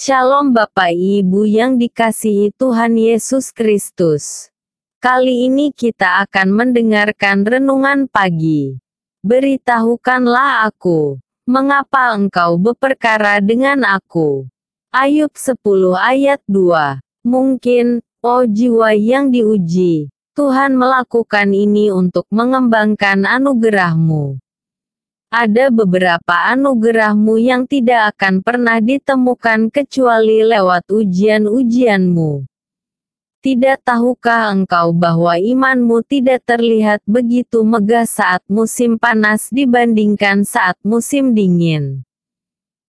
Shalom Bapak Ibu yang dikasihi Tuhan Yesus Kristus. Kali ini kita akan mendengarkan renungan pagi. Beritahukanlah aku, mengapa engkau berperkara dengan aku. Ayub 10 ayat 2. Mungkin, oh jiwa yang diuji, Tuhan melakukan ini untuk mengembangkan anugerahmu. Ada beberapa anugerahmu yang tidak akan pernah ditemukan kecuali lewat ujian-ujianmu. Tidak tahukah engkau bahwa imanmu tidak terlihat begitu megah saat musim panas dibandingkan saat musim dingin?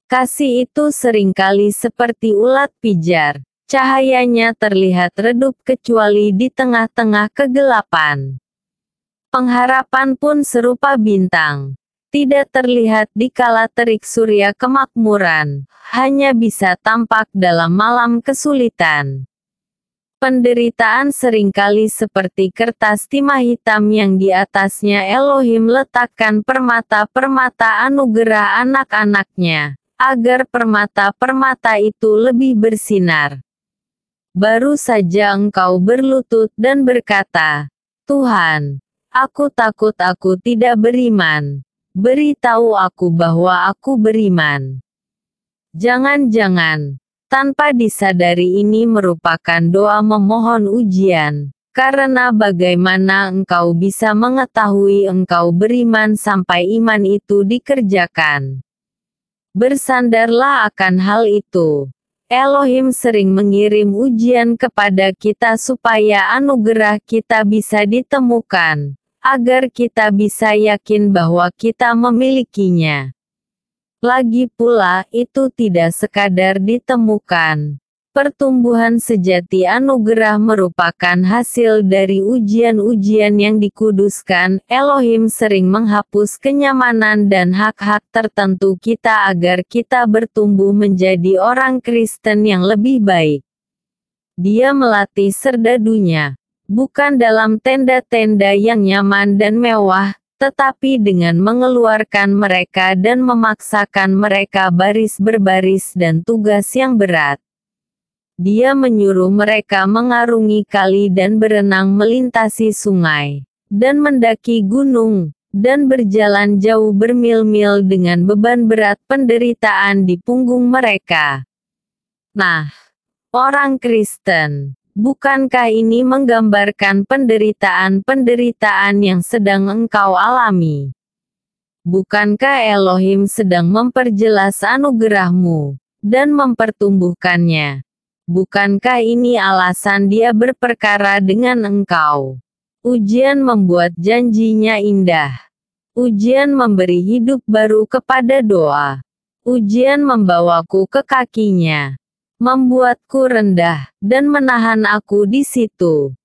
Kasih itu sering kali seperti ulat pijar. Cahayanya terlihat redup kecuali di tengah-tengah kegelapan. Pengharapan pun serupa bintang tidak terlihat di kala terik surya kemakmuran, hanya bisa tampak dalam malam kesulitan. Penderitaan sering kali seperti kertas timah hitam yang di atasnya Elohim letakkan permata-permata anugerah anak-anaknya, agar permata-permata itu lebih bersinar. Baru saja engkau berlutut dan berkata, Tuhan, aku takut aku tidak beriman beritahu aku bahwa aku beriman. Jangan-jangan, tanpa disadari ini merupakan doa memohon ujian, karena bagaimana engkau bisa mengetahui engkau beriman sampai iman itu dikerjakan. Bersandarlah akan hal itu. Elohim sering mengirim ujian kepada kita supaya anugerah kita bisa ditemukan agar kita bisa yakin bahwa kita memilikinya. Lagi pula, itu tidak sekadar ditemukan. Pertumbuhan sejati anugerah merupakan hasil dari ujian-ujian yang dikuduskan. Elohim sering menghapus kenyamanan dan hak-hak tertentu kita agar kita bertumbuh menjadi orang Kristen yang lebih baik. Dia melatih serdadunya bukan dalam tenda-tenda yang nyaman dan mewah, tetapi dengan mengeluarkan mereka dan memaksakan mereka baris berbaris dan tugas yang berat. Dia menyuruh mereka mengarungi kali dan berenang melintasi sungai, dan mendaki gunung, dan berjalan jauh bermil-mil dengan beban berat penderitaan di punggung mereka. Nah, orang Kristen Bukankah ini menggambarkan penderitaan-penderitaan yang sedang engkau alami? Bukankah Elohim sedang memperjelas anugerahmu dan mempertumbuhkannya? Bukankah ini alasan dia berperkara dengan engkau? Ujian membuat janjinya indah. Ujian memberi hidup baru kepada doa. Ujian membawaku ke kakinya membuatku rendah, dan menahan aku di situ.